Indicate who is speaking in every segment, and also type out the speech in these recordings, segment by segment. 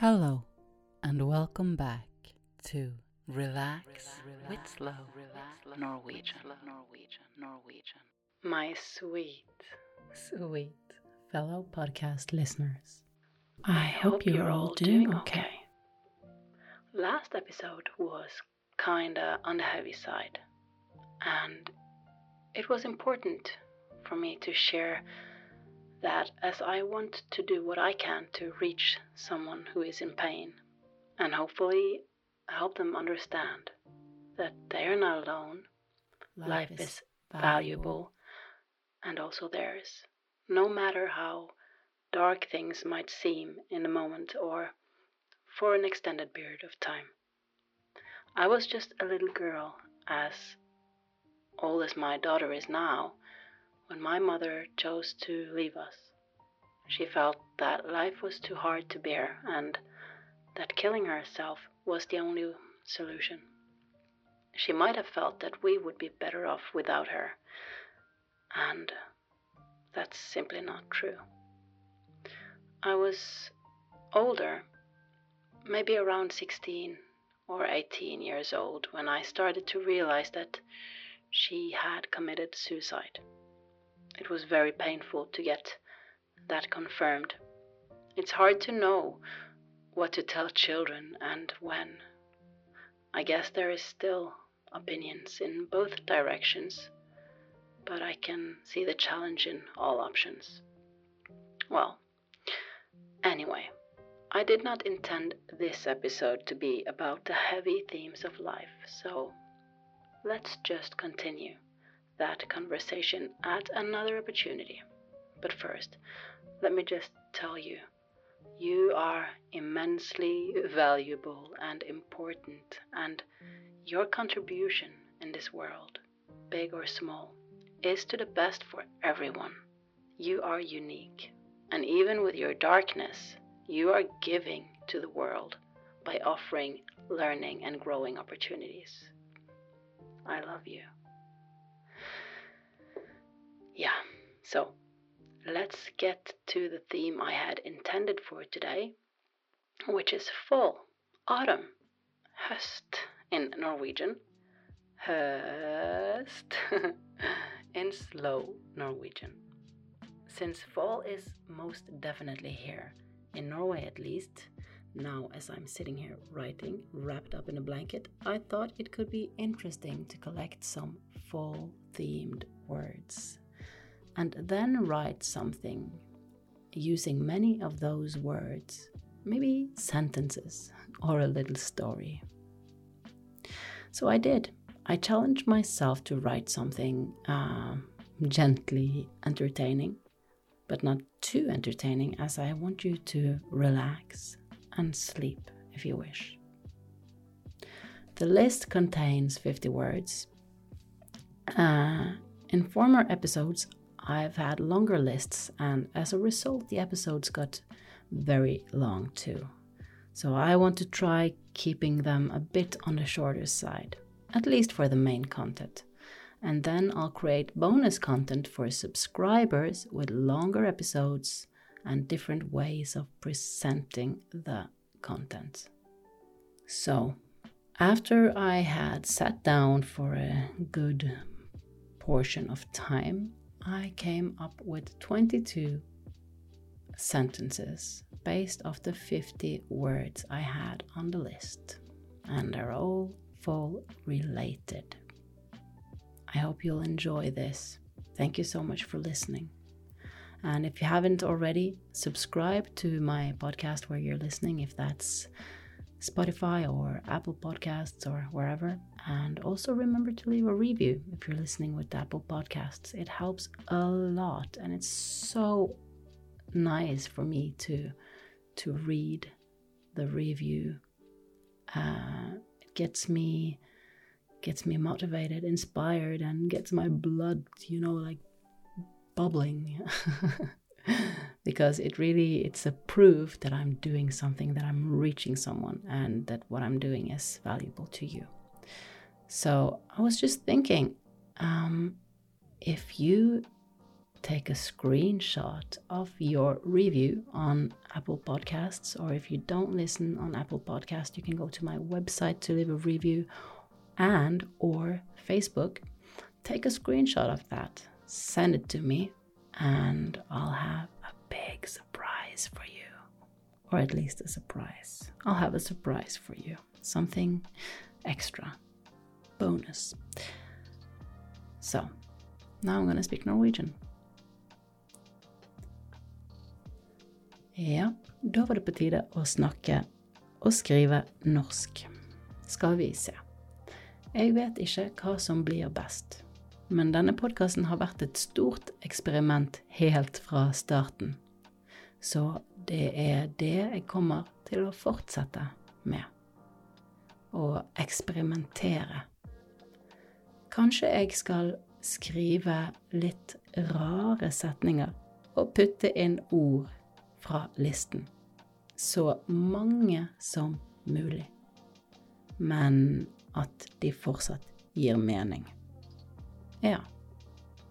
Speaker 1: Hello, and welcome back to Relax, with Slow Norwegian. Norwegian, Norwegian. My sweet, sweet fellow podcast listeners. I hope you're all doing okay. Last episode was kinda on the heavy side, and it was important for me to share that as I want to do what I can to reach someone who is in pain and hopefully help them understand that they are not alone, life, life is, is valuable. and also theirs, no matter how dark things might seem in the moment or for an extended period of time. I was just a little girl, as old as my daughter is now, when my mother chose to leave us. She felt that life was too hard to bear and that killing herself was the only solution. She might have felt that we would be better off without her, and that's simply not true. I was older, maybe around 16 or 18 years old, when I started to realize that she had committed suicide. It was very painful to get that confirmed. It's hard to know what to tell children and when. I guess there is still opinions in both directions, but I can see the challenge in all options. Well, anyway, I did not intend this episode to be about the heavy themes of life, so let's just continue that conversation at another opportunity. But first, let me just tell you you are immensely valuable and important, and your contribution in this world, big or small, is to the best for everyone. You are unique, and even with your darkness, you are giving to the world by offering learning and growing opportunities. I love you. Yeah, so let's get to the theme I had intended for today, which is fall, autumn, höst in Norwegian, höst in slow Norwegian. Since fall is most definitely here, in Norway at least, now as I'm sitting here writing, wrapped up in a blanket, I thought it could be interesting to collect some fall themed words and then write something using many of those words, maybe sentences or a little story. So I did. I challenged myself to write something uh, gently entertaining, but not too entertaining, as I want you to relax and sleep if you wish. The list contains 50 words. Uh, in former episodes, I've had longer lists, and as a result, the episodes got very long too. So I want to try keeping them a bit on the shorter side, at least for the main content. And then I'll create bonus content for subscribers with longer episodes and different ways of presenting the content. So, after I had sat down for a good portion of time, I came up with 22 sentences based off the 50 words I had on the list, and they're all fall related. I hope you'll enjoy this. Thank you so much for listening. And if you haven't already, subscribe to my podcast where you're listening, if that's Spotify or Apple Podcasts or wherever. And also remember to leave a review if you're listening with Apple Podcasts. It helps a lot and it's so nice for me to to read the review. Uh, it gets me gets me motivated, inspired, and gets my blood, you know, like bubbling. because it really it's a proof that i'm doing something that i'm reaching someone and that what i'm doing is valuable to you so i was just thinking um, if you take a screenshot of your review on Apple Podcasts, or if you don't listen on Apple Podcast, you can go to my website to leave a review and or Facebook. Take a screenshot of that, send it to me, and I'll have surprise for you. Or at least a surprise. I'll have a surprise for you. Something extra. Bonus. So, now I'm gonna speak Norwegian. Ja, da var det på tide å snakke og skrive norsk. Skal vi se. Jeg vet ikke hva som blir best, men denne podkasten har vært et stort eksperiment helt fra starten. Så det er det jeg kommer til å fortsette med. Å eksperimentere. Kanskje jeg skal skrive litt rare setninger og putte inn ord fra listen. Så mange som mulig. Men at de fortsatt gir mening. Ja,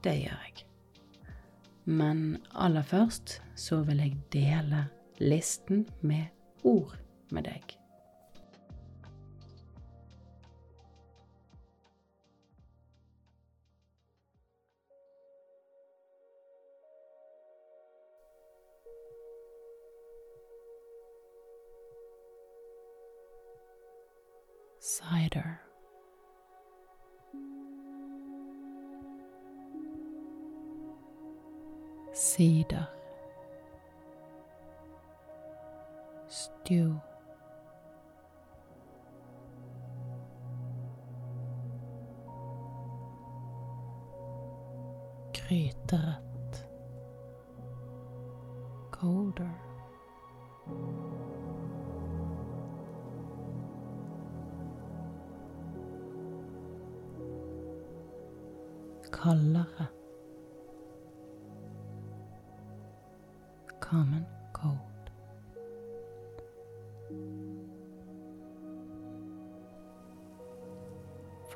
Speaker 1: det gjør jeg. Men aller først så vil jeg dele listen med ord med deg. Cider. cedar, Stew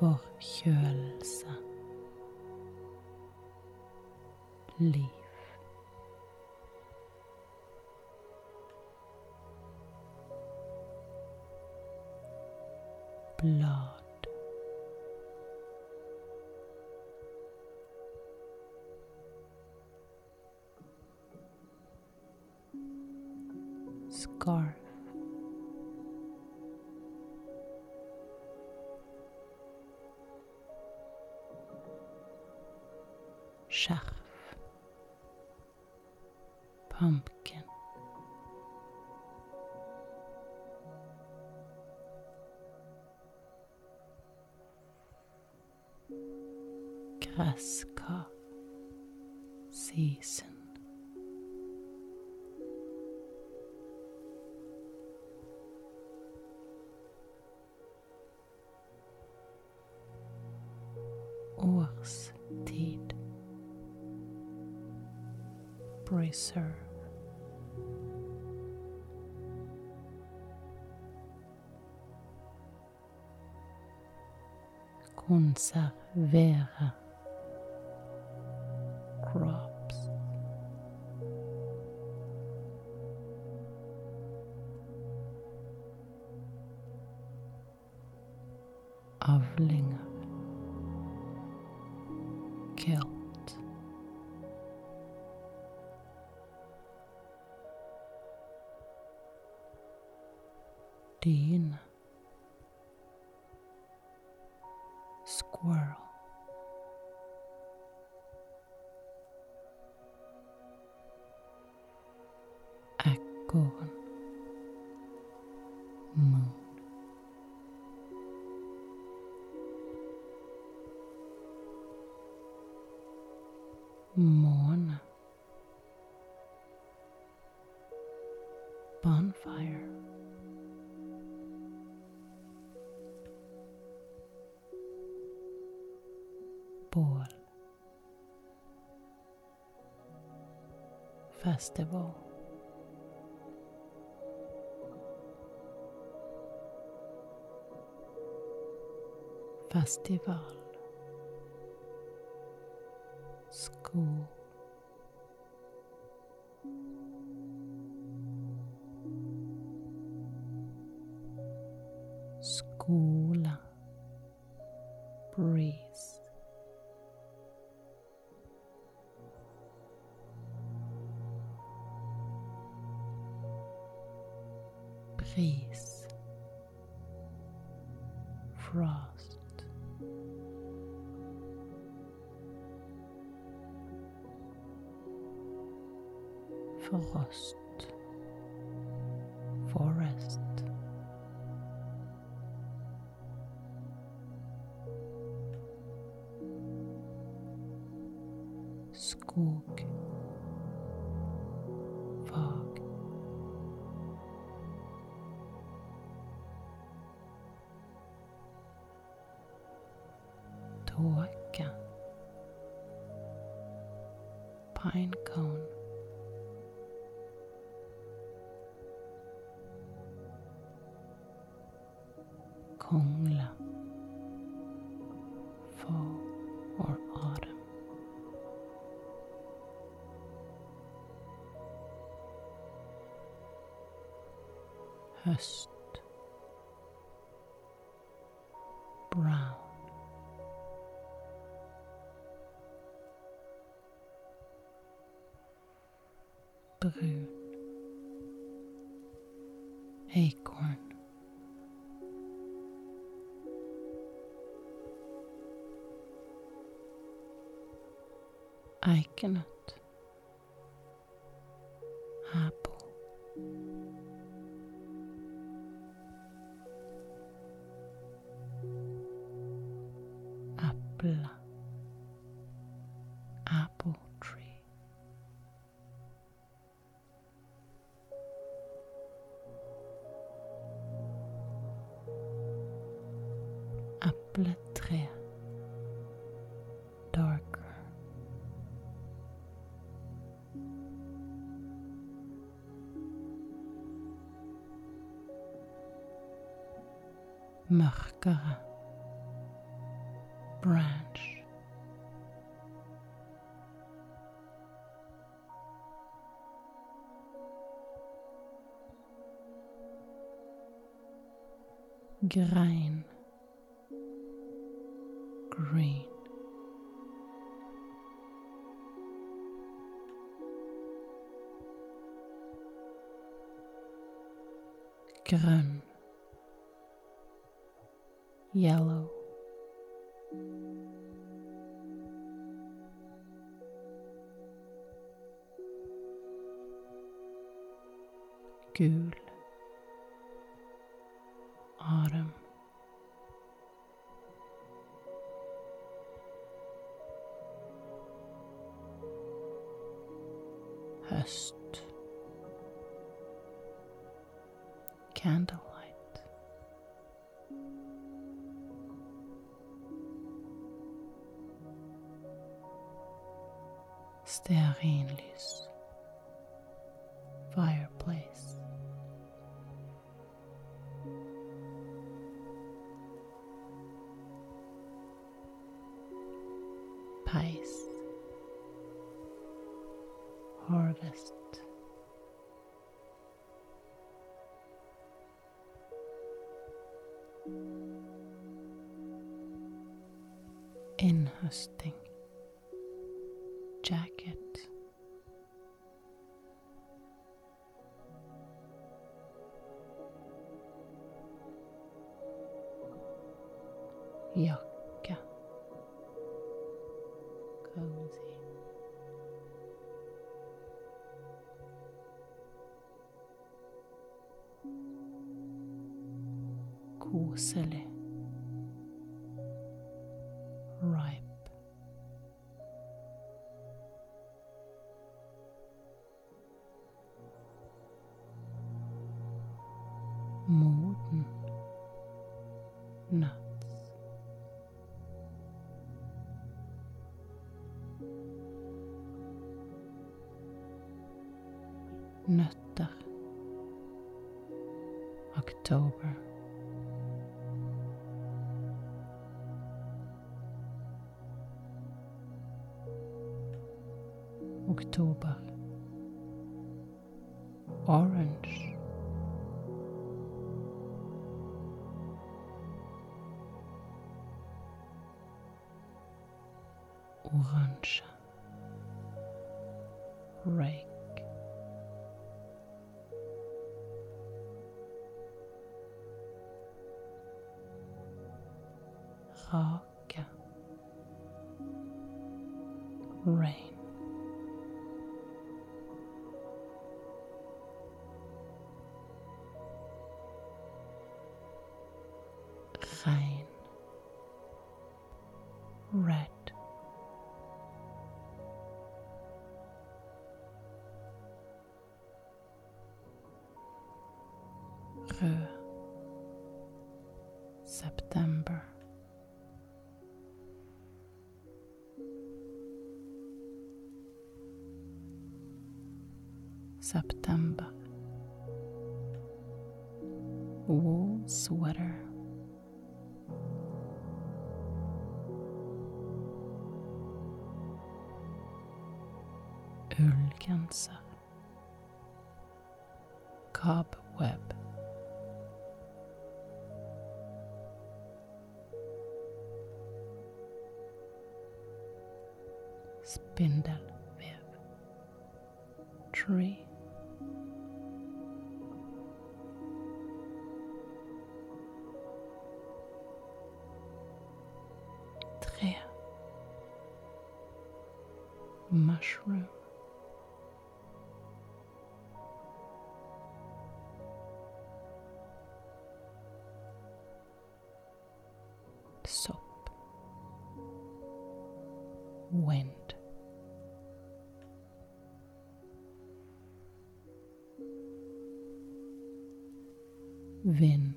Speaker 1: Forkjølelse. Liv. I serve. vera. Festival. Festival. School. pine cone. acorn. I cannot Markara branch. Grein. stearinlys fireplace. nøtter. October. Oktober. Orange. September. September. Vind.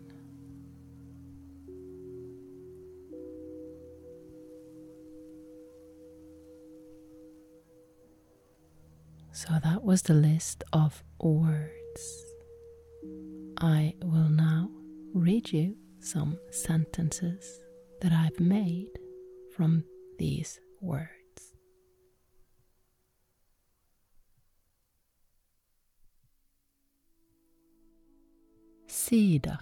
Speaker 1: So that was the list of words. I will now read you some sentences that I've made from these words. Sider,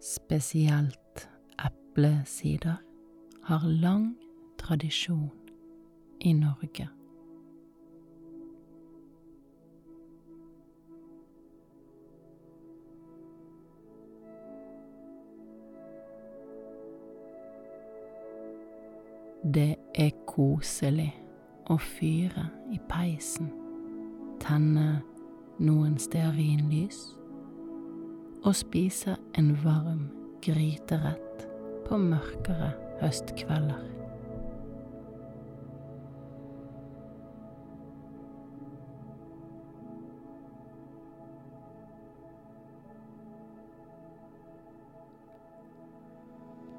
Speaker 1: spesielt eplesider, har lang tradisjon i Norge. Det er koselig å fyre i peisen, tenne noen stearinlys og spise en varm gryterett på mørkere høstkvelder.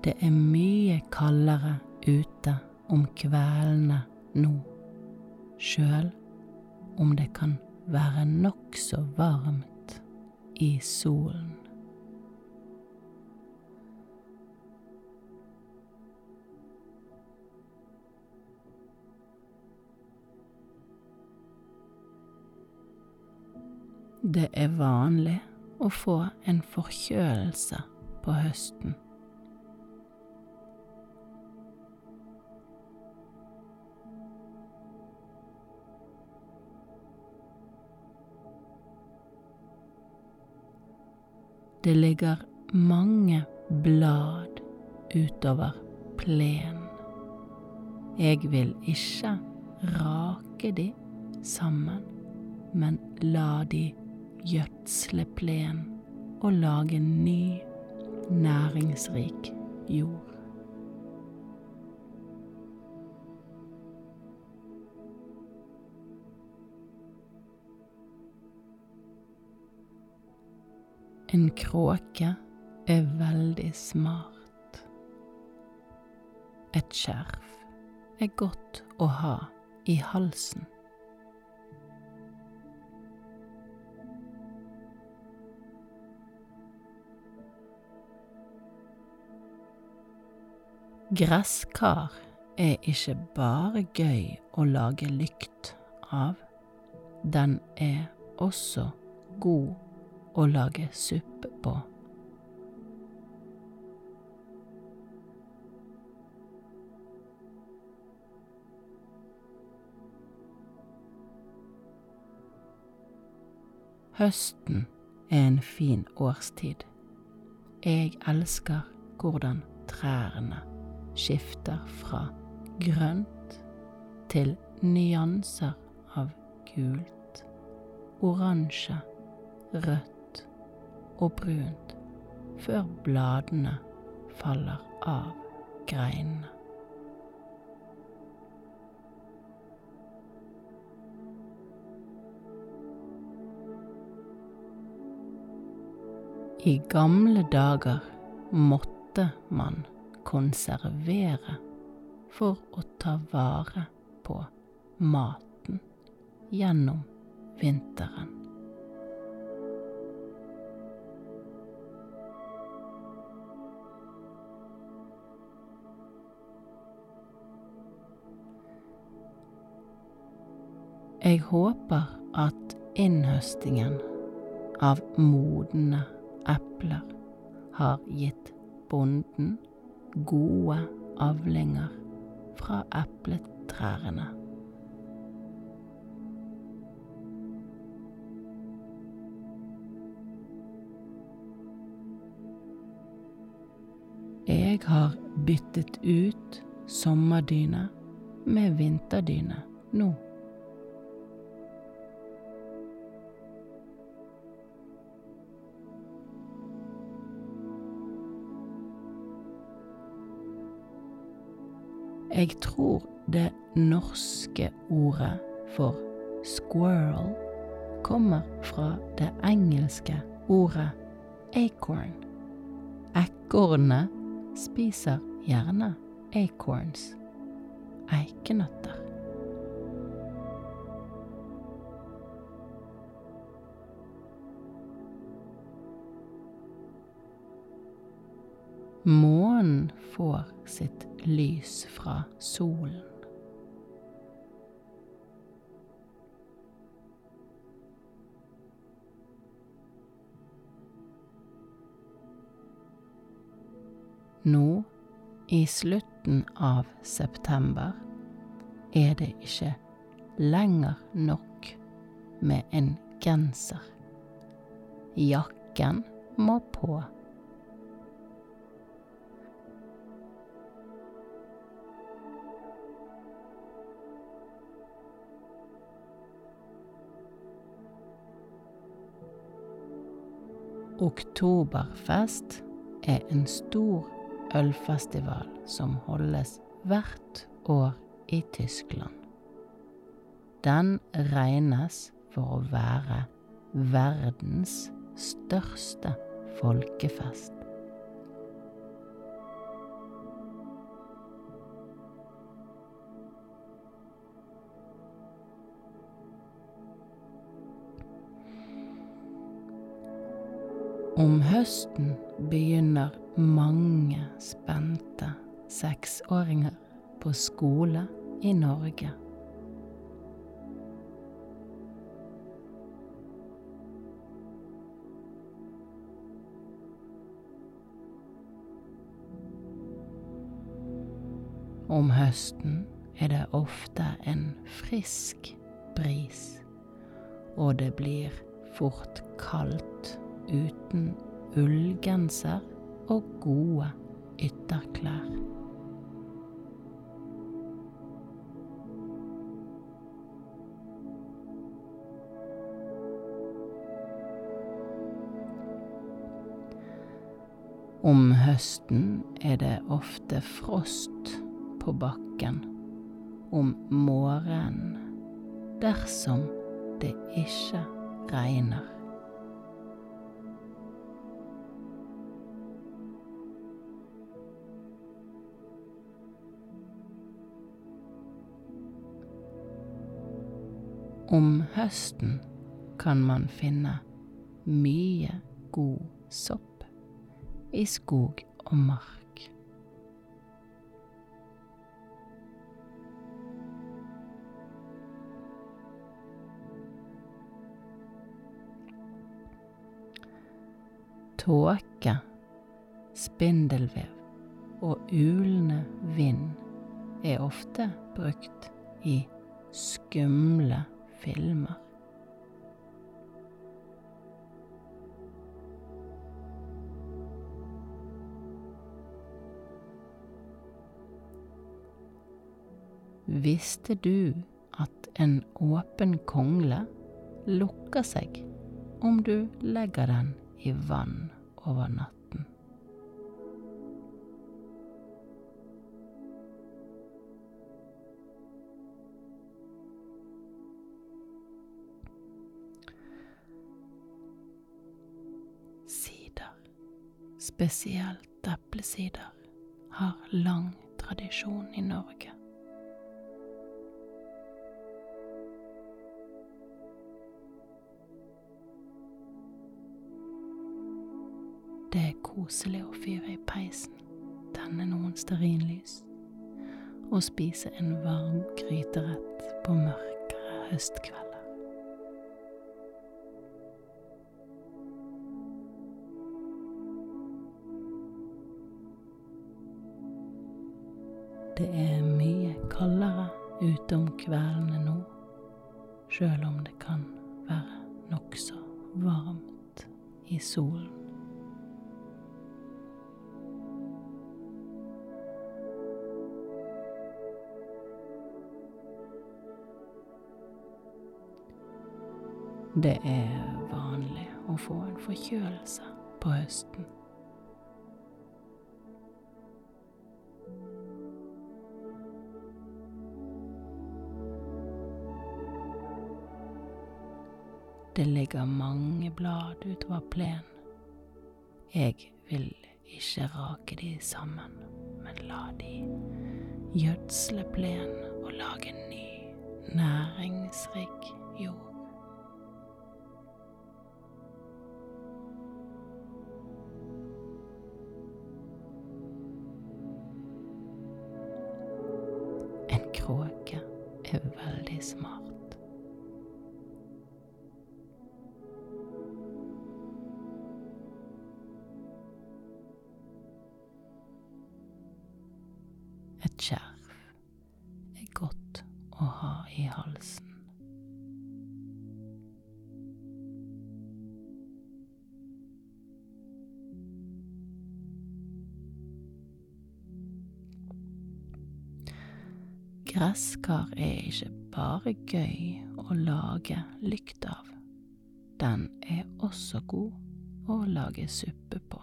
Speaker 1: Det er mye kaldere ute om kveldene nå, sjøl om det kan være nokså varmt i solen. Det er vanlig å få en forkjølelse på høsten. Det ligger mange blad utover plenen. Jeg vil ikke rake de sammen, men la de gjødsle plenen og lage ny, næringsrik jord. En kråke er veldig smart. Et skjerf er godt å ha i halsen. Gresskar er ikke bare gøy å lage lykt av, den er også god å lage supp på. Høsten er en fin årstid. Jeg elsker hvordan trærne skifter fra grønt til nyanser av gult, oransje, rødt og brunt før bladene faller av greinene. I gamle dager måtte man konservere for å ta vare på maten gjennom vinteren. Jeg håper at innhøstingen av modne epler har gitt bonden gode avlinger fra epletrærne. Jeg har byttet ut sommerdyne med vinterdyne nå. Jeg tror det norske ordet for squirrel kommer fra det engelske ordet acorn. Ekornet spiser gjerne acorns, eikenøtter. Månen får sitt lys fra solen. Nå, i slutten av september, er det ikke lenger nok med en genser. Jakken må på. Oktoberfest er en stor ølfestival som holdes hvert år i Tyskland. Den regnes for å være verdens største folkefest. Om høsten begynner mange spente seksåringer på skole i Norge. Om høsten er det ofte en frisk bris, og det blir fort kaldt uten ullgenser og gode ytterklær. Om høsten er det ofte frost på bakken om morgenen dersom det ikke regner. Om høsten kan man finne mye god sopp i skog og mark. Tåke, spindelvev og ulende vind er ofte brukt i skumle filmer. Visste du at en åpen kongle lukker seg om du legger den i vann over natt? Spesielt eplesider, har lang tradisjon i Norge. Det er koselig å fyre i peisen, tenne noen stearinlys og spise en varm gryterett på mørkere høstkvelder. Det er vanlig å få en forkjølelse på høsten. Det ligger mange blad utover plenen. Jeg vil ikke rake de sammen, men la de gjødsle plenen og lage ny, næringsrik jord. Gresskar er ikke bare gøy å lage lykt av. Den er også god å lage suppe på.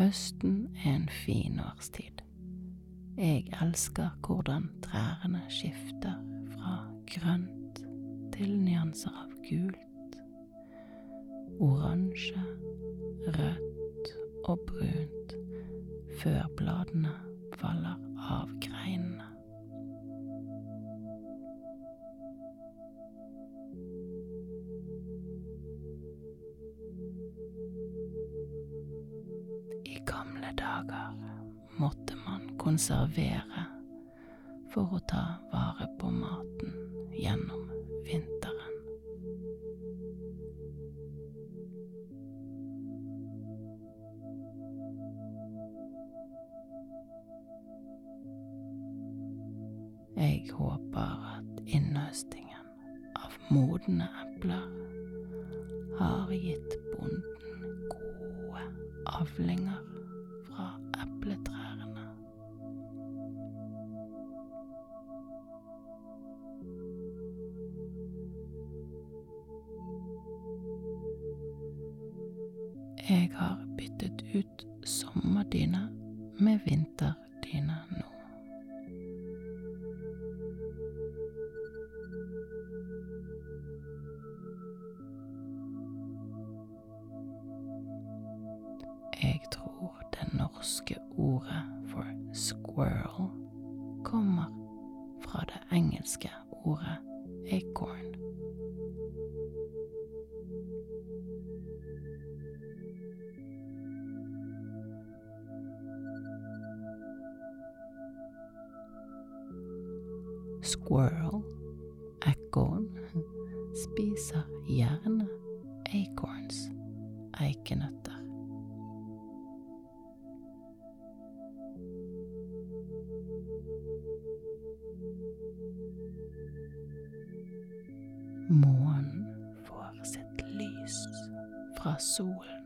Speaker 1: Høsten er en fin årstid. Jeg elsker hvordan trærne skifter fra grønt til nyanser av gult, oransje, rødt og brunt før bladene faller av greinene. I gamle dager måtte man konservere for å ta vare på maten modne epler har gitt bonden gode avlinger aura acorn. Squirrel. Fra solen.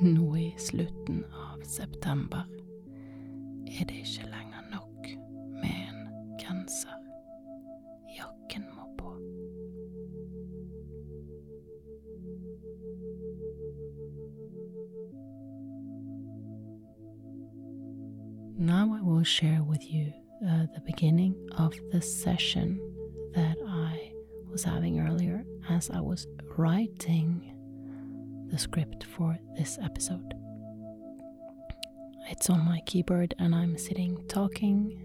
Speaker 1: Nå i slutten av september share with you uh, the beginning of the session that I was having earlier as I was writing the script for this episode. It's on my keyboard, and I'm sitting talking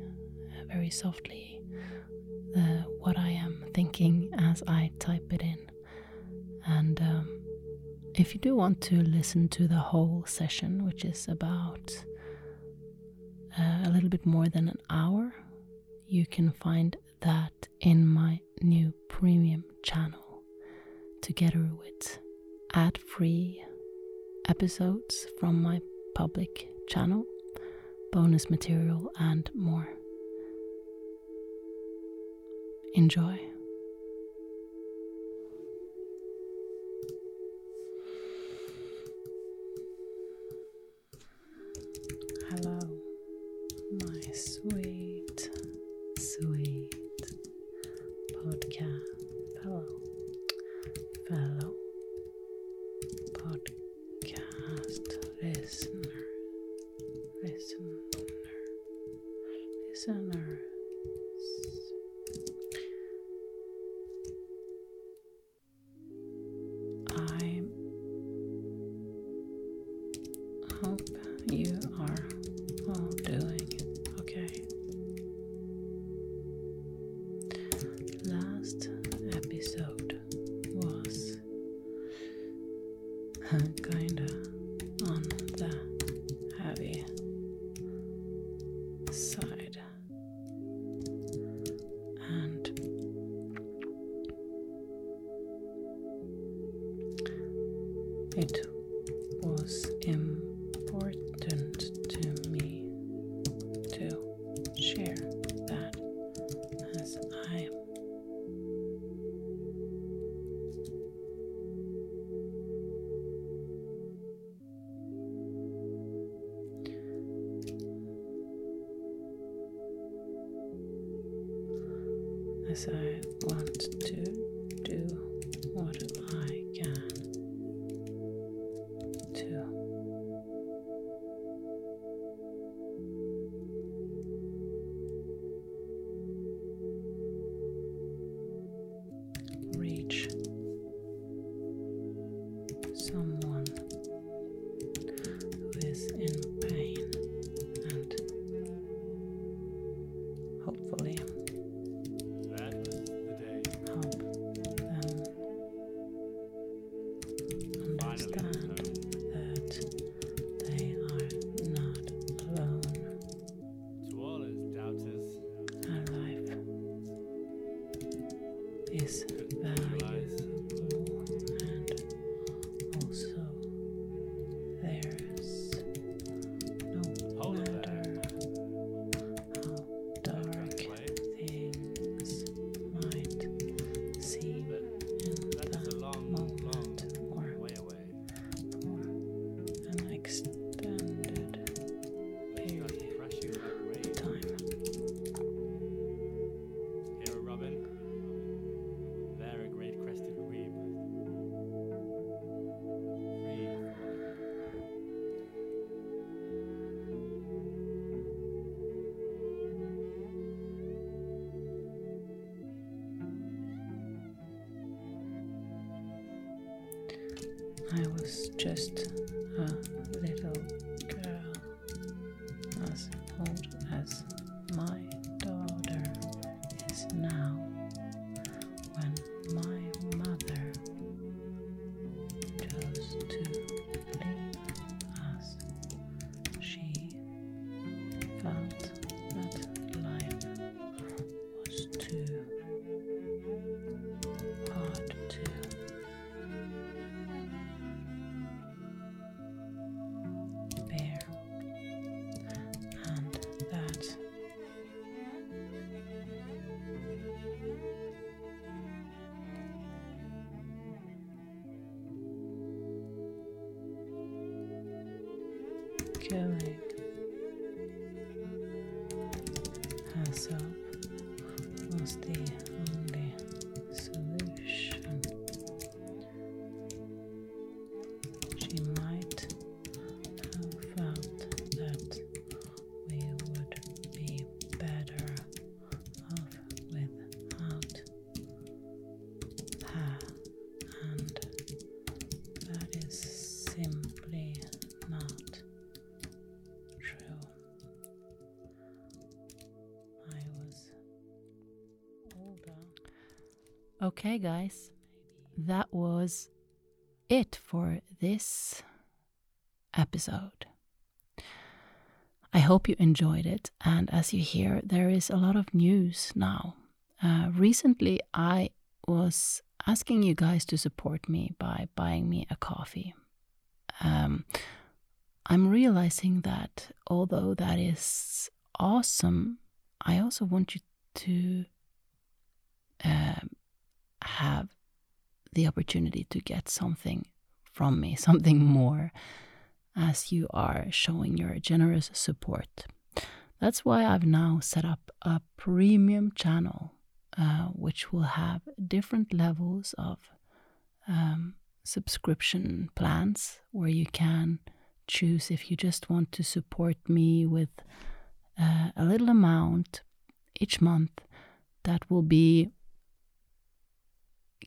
Speaker 1: uh, very softly the, what I am thinking as I type it in. And um, if you do want to listen to the whole session, which is about uh, a little bit more than an hour, you can find that in my new premium channel together with ad free episodes from my public channel, bonus material, and more. Enjoy. It was important I
Speaker 2: was just
Speaker 1: uh,
Speaker 2: a
Speaker 1: little Okay, guys, that was it for this episode. I hope you enjoyed it, and as you hear, there is a lot of news now. Uh, recently, I was asking you guys to support me by buying me a coffee. Um, I'm realizing that although that is awesome, I also want you to um, have the opportunity to get something from me, something more, as you are showing your generous support. That's why I've now set up a premium channel, uh, which will have different levels of um, subscription plans where you can choose if you just want to support me with uh, a little amount each month that will be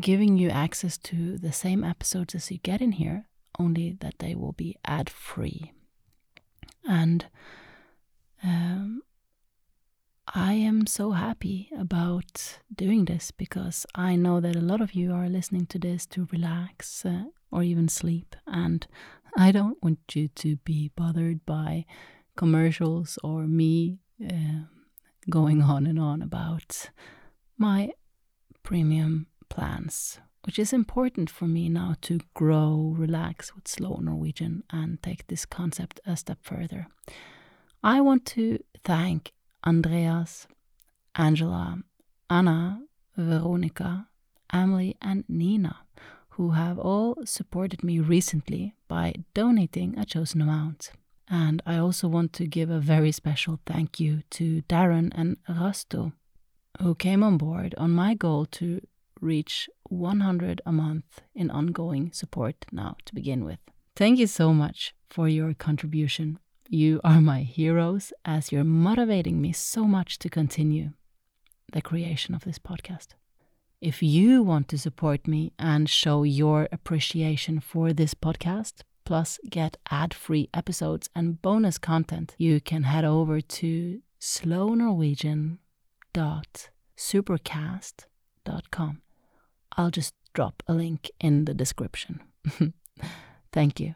Speaker 1: giving you access to the same episodes as you get in here, only that they will be ad free. And um, I am so happy about doing this because I know that a lot of you are listening to this to relax uh, or even sleep, and I don't want you to be bothered by commercials or me uh, going on and on about my premium plans, which is important for me now to grow, relax with slow Norwegian, and take this concept a step further. I want to thank Andreas, Angela, Anna, Veronica, Emily, and Nina, who have all supported me recently by donating a chosen amount. And I also want to give a very special thank you to Darren and Rasto, who came on board on my goal to reach 100 a month in ongoing support now to begin with. Thank you so much for your contribution. You are my heroes as you're motivating me so much to continue the creation of this podcast. If you want to support me and show your appreciation for this podcast, plus get ad free episodes and bonus content, you can head over to slownorwegian.supercast.com. I'll just drop a link in the description. Thank you.